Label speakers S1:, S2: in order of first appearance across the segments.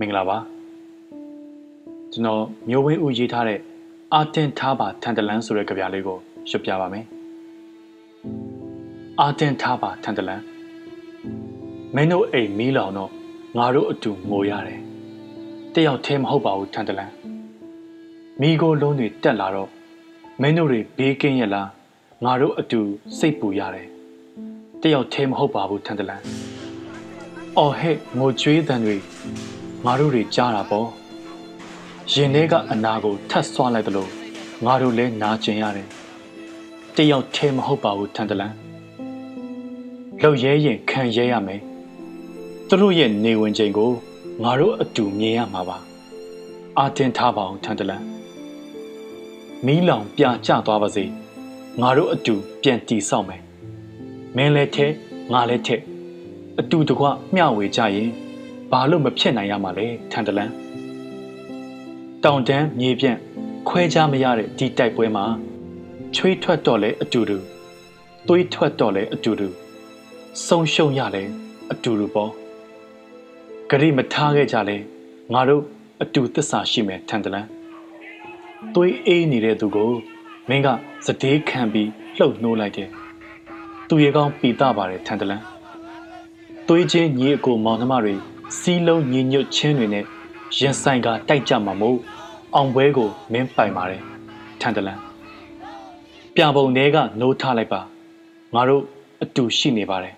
S1: မင်္ဂလာပါကျွန်တော်မျိုးဝင်းဦးရေးထားတဲ့အာတင်ထားပါထန်တလန်းဆိုတဲ့ကြပြလေးကိုရွတ်ပြပါမယ်အာတင်ထားပါထန်တလန်းမင်းတို့အိမ်မီးလောင်တော့ငါတို့အတူငိုရတယ်တယောက်တည်းမဟုတ်ပါဘူးထန်တလန်း မိโกလုံးတွေတက်လာတော့မင်းတို့တွေဘေးကင်းရလားငါတို့အတူစိတ်ပူရတယ်တယောက်တည်းမဟုတ်ပါဘူးထန်တလန်းအော်ဟဲ့ငိုကြွေးတန်တွေငါတို့တွေကြားတာပေါ့ရင်ထဲကအနာကိုထတ်ဆွလိုက်သလိုငါတို့လည်းနာကျင်ရတယ်တယောက်ထဲမဟုတ်ပါဘူးထန်တလန်လောက်ရဲရင်ခံရဲရမယ်သူတို့ရဲ့နေဝင်ချိန်ကိုငါတို့အတူမြင်ရမှာပါအာတင်ထားပါအောင်ထန်တလန် မီးလောင်ပြကျသွားပါစေငါတို့အတူပြန်တည်ဆောက်မယ်မင်းလည်းထဲငါလည်းထဲအတူတကွမျှဝေကြရင်ဘာလို့မဖြစ်နိုင်ရမှာလဲထန်တလန်တောင်တန်းမြေပြန့်ခွဲခြားမရတဲ့ဒီတိုက်ပွဲမှာချွေးထွက်တော့လဲအတူတူသွေးထွက်တော့လဲအတူတူဆုံးရှုံးရလဲအတူတူပေါ့ဂရိမထားခဲ့ကြလဲငါတို့အတူသစ္စာရှိမယ်ထန်တလန် သွေးအေးနေတဲ့သူကိုမင်းကစတေးခံပြီးလှုပ်နှိုးလိုက်တယ်သူရေကောင်းပီတာပါတယ်ထန်တလန်သွေးချင်းညီအကိုမောင်နှမတွေစီးလုံးညီညွတ်ချင်းတွေနဲ့ရင်ဆိုင်ကတိုက်ကြမှာမို့အောင်ပွဲကိုမင်းပိုင်ပါတယ်ထန်တလန်ပြပုံထဲကနိုးထားလိုက်ပါငါတို့အတူရှိနေပါတယ်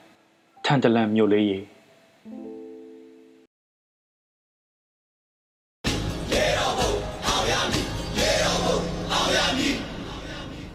S1: ထန်တလန်မြို့လေးရေ